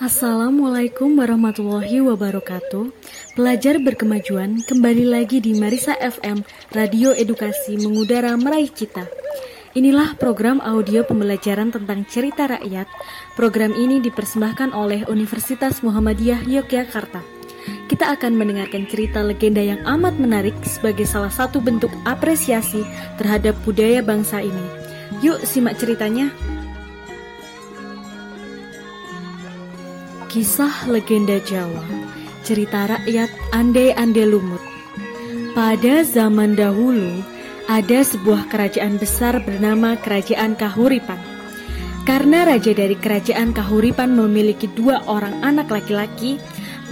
Assalamualaikum warahmatullahi wabarakatuh. Pelajar berkemajuan kembali lagi di Marisa FM Radio Edukasi Mengudara Meraih Cita. Inilah program audio pembelajaran tentang cerita rakyat. Program ini dipersembahkan oleh Universitas Muhammadiyah Yogyakarta. Kita akan mendengarkan cerita legenda yang amat menarik sebagai salah satu bentuk apresiasi terhadap budaya bangsa ini. Yuk simak ceritanya Kisah legenda Jawa Cerita rakyat Ande-Ande Lumut. Pada zaman dahulu Ada sebuah kerajaan besar bernama Kerajaan Kahuripan. Karena raja dari kerajaan Kahuripan memiliki dua orang anak laki-laki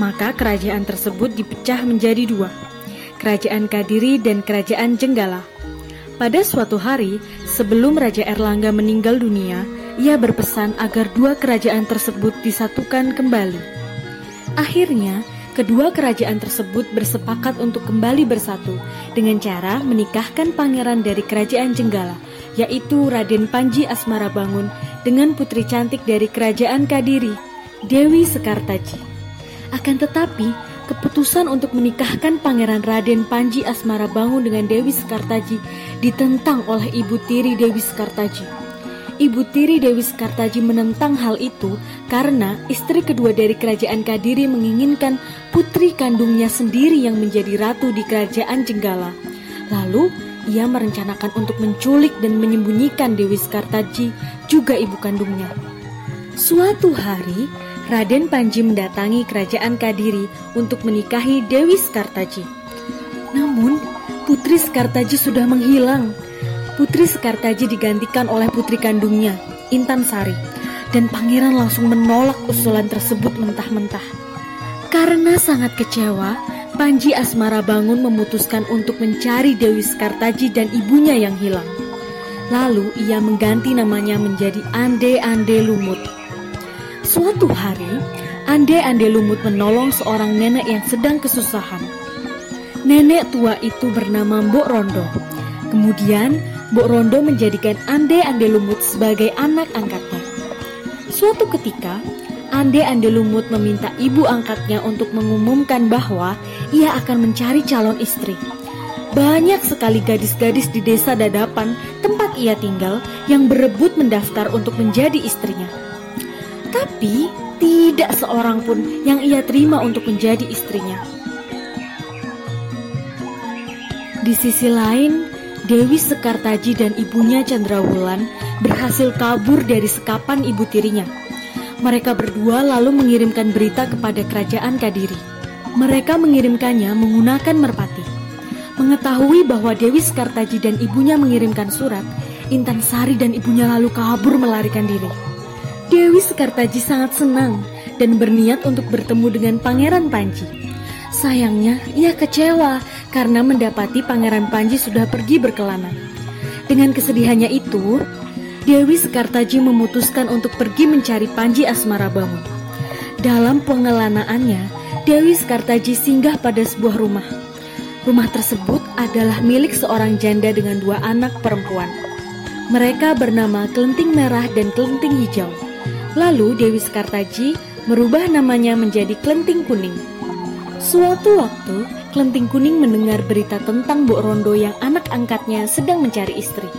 Maka kerajaan tersebut dipecah menjadi dua Kerajaan Kadiri dan Kerajaan Jenggala. Pada suatu hari sebelum Raja Erlangga meninggal dunia ia berpesan agar dua kerajaan tersebut disatukan kembali. Akhirnya, kedua kerajaan tersebut bersepakat untuk kembali bersatu dengan cara menikahkan pangeran dari kerajaan Jenggala, yaitu Raden Panji Asmara Bangun dengan putri cantik dari kerajaan Kadiri, Dewi Sekartaji. Akan tetapi, keputusan untuk menikahkan Pangeran Raden Panji Asmara Bangun dengan Dewi Sekartaji ditentang oleh ibu tiri Dewi Sekartaji. Ibu tiri Dewi Sekartaji menentang hal itu karena istri kedua dari kerajaan Kadiri menginginkan putri kandungnya sendiri yang menjadi ratu di kerajaan Jenggala. Lalu, ia merencanakan untuk menculik dan menyembunyikan Dewi Sekartaji, juga ibu kandungnya. Suatu hari, Raden Panji mendatangi kerajaan Kadiri untuk menikahi Dewi Sekartaji. Namun, putri Sekartaji sudah menghilang Putri Sekartaji digantikan oleh putri kandungnya, Intan Sari, dan pangeran langsung menolak usulan tersebut mentah-mentah. Karena sangat kecewa, Panji Asmara Bangun memutuskan untuk mencari Dewi Sekartaji dan ibunya yang hilang. Lalu ia mengganti namanya menjadi Ande Ande Lumut. Suatu hari, Ande Ande Lumut menolong seorang nenek yang sedang kesusahan. Nenek tua itu bernama Mbok Rondo. Kemudian Mbok Rondo menjadikan Ande Ande Lumut sebagai anak angkatnya. Suatu ketika, Ande Ande Lumut meminta ibu angkatnya untuk mengumumkan bahwa ia akan mencari calon istri. Banyak sekali gadis-gadis di desa Dadapan, tempat ia tinggal, yang berebut mendaftar untuk menjadi istrinya. Tapi, tidak seorang pun yang ia terima untuk menjadi istrinya. Di sisi lain, Dewi Sekartaji dan ibunya Chandrawulan berhasil kabur dari sekapan ibu tirinya. Mereka berdua lalu mengirimkan berita kepada kerajaan Kadiri. Mereka mengirimkannya menggunakan merpati. Mengetahui bahwa Dewi Sekartaji dan ibunya mengirimkan surat, Intan Sari dan ibunya lalu kabur melarikan diri. Dewi Sekartaji sangat senang dan berniat untuk bertemu dengan Pangeran Panji. Sayangnya, ia kecewa karena mendapati Pangeran Panji sudah pergi berkelana. Dengan kesedihannya itu, Dewi Sekartaji memutuskan untuk pergi mencari Panji Asmara Bangun. Dalam pengelanaannya, Dewi Sekartaji singgah pada sebuah rumah. Rumah tersebut adalah milik seorang janda dengan dua anak perempuan. Mereka bernama Kelenting Merah dan Kelenting Hijau. Lalu Dewi Sekartaji merubah namanya menjadi Kelenting Kuning. Suatu waktu, Kelenting Kuning mendengar berita tentang Mbok Rondo yang anak angkatnya sedang mencari istri.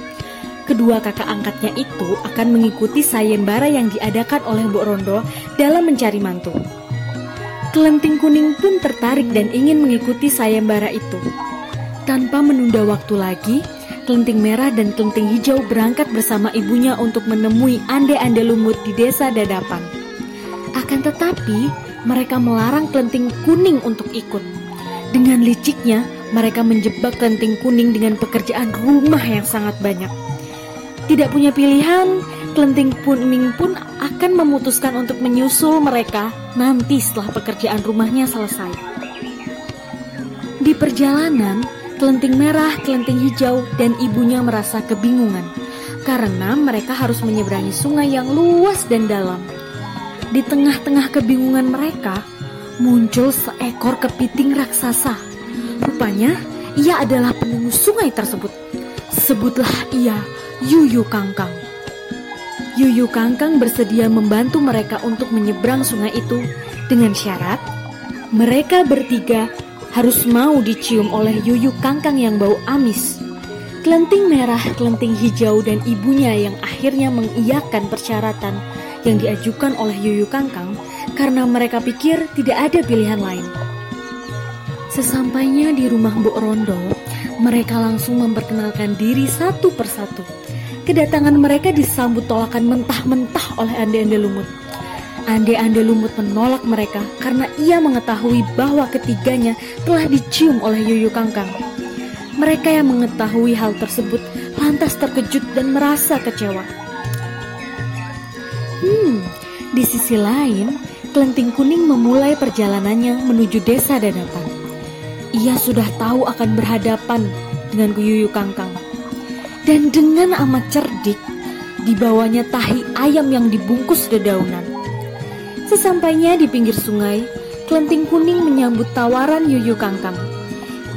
Kedua kakak angkatnya itu akan mengikuti sayembara yang diadakan oleh Mbok Rondo dalam mencari mantu. Kelenting Kuning pun tertarik dan ingin mengikuti sayembara itu. Tanpa menunda waktu lagi, Kelenting Merah dan Kelenting Hijau berangkat bersama ibunya untuk menemui ande-ande lumut di desa Dadapan. Akan tetapi, mereka melarang Kelenting Kuning untuk ikut. Dengan liciknya, mereka menjebak Kelenting Kuning dengan pekerjaan rumah yang sangat banyak. Tidak punya pilihan, Kelenting Kuning pun akan memutuskan untuk menyusul mereka nanti setelah pekerjaan rumahnya selesai. Di perjalanan, Kelenting Merah, Kelenting Hijau, dan ibunya merasa kebingungan karena mereka harus menyeberangi sungai yang luas dan dalam. Di tengah-tengah kebingungan mereka, muncul seekor kepiting raksasa. Rupanya, ia adalah penunggu sungai tersebut. Sebutlah ia Yuyu Kangkang. Yuyu Kangkang bersedia membantu mereka untuk menyeberang sungai itu dengan syarat mereka bertiga harus mau dicium oleh Yuyu Kangkang yang bau amis. Kelenting merah, kelenting hijau, dan ibunya yang akhirnya mengiyakan persyaratan yang diajukan oleh Yuyu Kangkang karena mereka pikir tidak ada pilihan lain. Sesampainya di rumah Mbok Rondo, mereka langsung memperkenalkan diri satu persatu. Kedatangan mereka disambut tolakan mentah-mentah oleh Ande-Ande Lumut. Ande-Ande Lumut menolak mereka karena ia mengetahui bahwa ketiganya telah dicium oleh Yuyu Kangkang. Mereka yang mengetahui hal tersebut lantas terkejut dan merasa kecewa. Hmm, di sisi lain, Kelenting Kuning memulai perjalanannya menuju desa Dadapan. Ia sudah tahu akan berhadapan dengan Kuyuyu Kangkang. Dan dengan amat cerdik, dibawanya tahi ayam yang dibungkus dedaunan. Sesampainya di pinggir sungai, Kelenting Kuning menyambut tawaran Yuyu Kangkang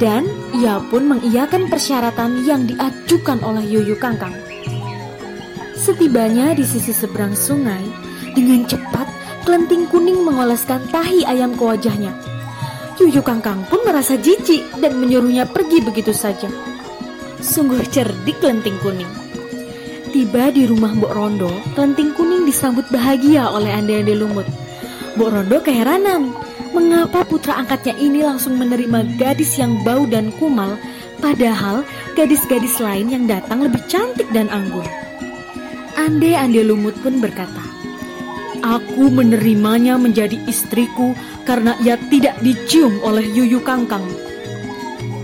dan ia pun mengiyakan persyaratan yang diajukan oleh Yuyu Kangkang. Setibanya di sisi seberang sungai, dengan cepat kelenting kuning mengoleskan tahi ayam ke wajahnya. Yuyu Kangkang pun merasa jijik dan menyuruhnya pergi begitu saja. Sungguh cerdik kelenting kuning. Tiba di rumah Mbok Rondo, kelenting kuning disambut bahagia oleh ande-ande lumut. Mbok Rondo keheranan mengapa putra angkatnya ini langsung menerima gadis yang bau dan kumal, padahal gadis-gadis lain yang datang lebih cantik dan anggun. Ande-ande lumut pun berkata, Aku menerimanya menjadi istriku karena ia tidak dicium oleh Yuyu Kangkang.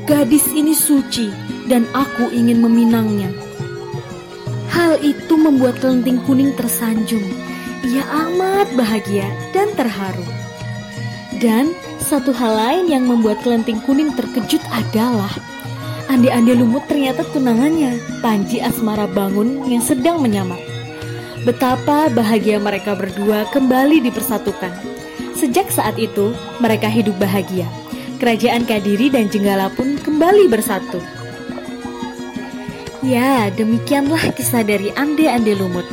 Gadis ini suci dan aku ingin meminangnya. Hal itu membuat kelenting kuning tersanjung. Ia amat bahagia dan terharu. Dan satu hal lain yang membuat kelenting kuning terkejut adalah Andi-andi lumut ternyata tunangannya, Panji Asmara Bangun yang sedang menyamar. Betapa bahagia mereka berdua kembali dipersatukan. Sejak saat itu, mereka hidup bahagia. Kerajaan Kadiri dan Jenggala pun kembali bersatu. Ya, demikianlah kisah dari Ande-Ande Lumut.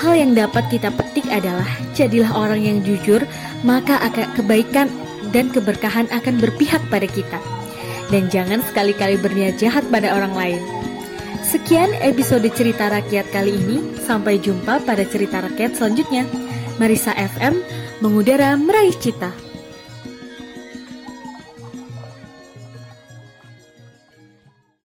Hal yang dapat kita petik adalah jadilah orang yang jujur, maka akan kebaikan dan keberkahan akan berpihak pada kita. Dan jangan sekali-kali berniat jahat pada orang lain. Sekian episode cerita rakyat kali ini. Sampai jumpa pada cerita rakyat selanjutnya. Marisa FM mengudara meraih cita.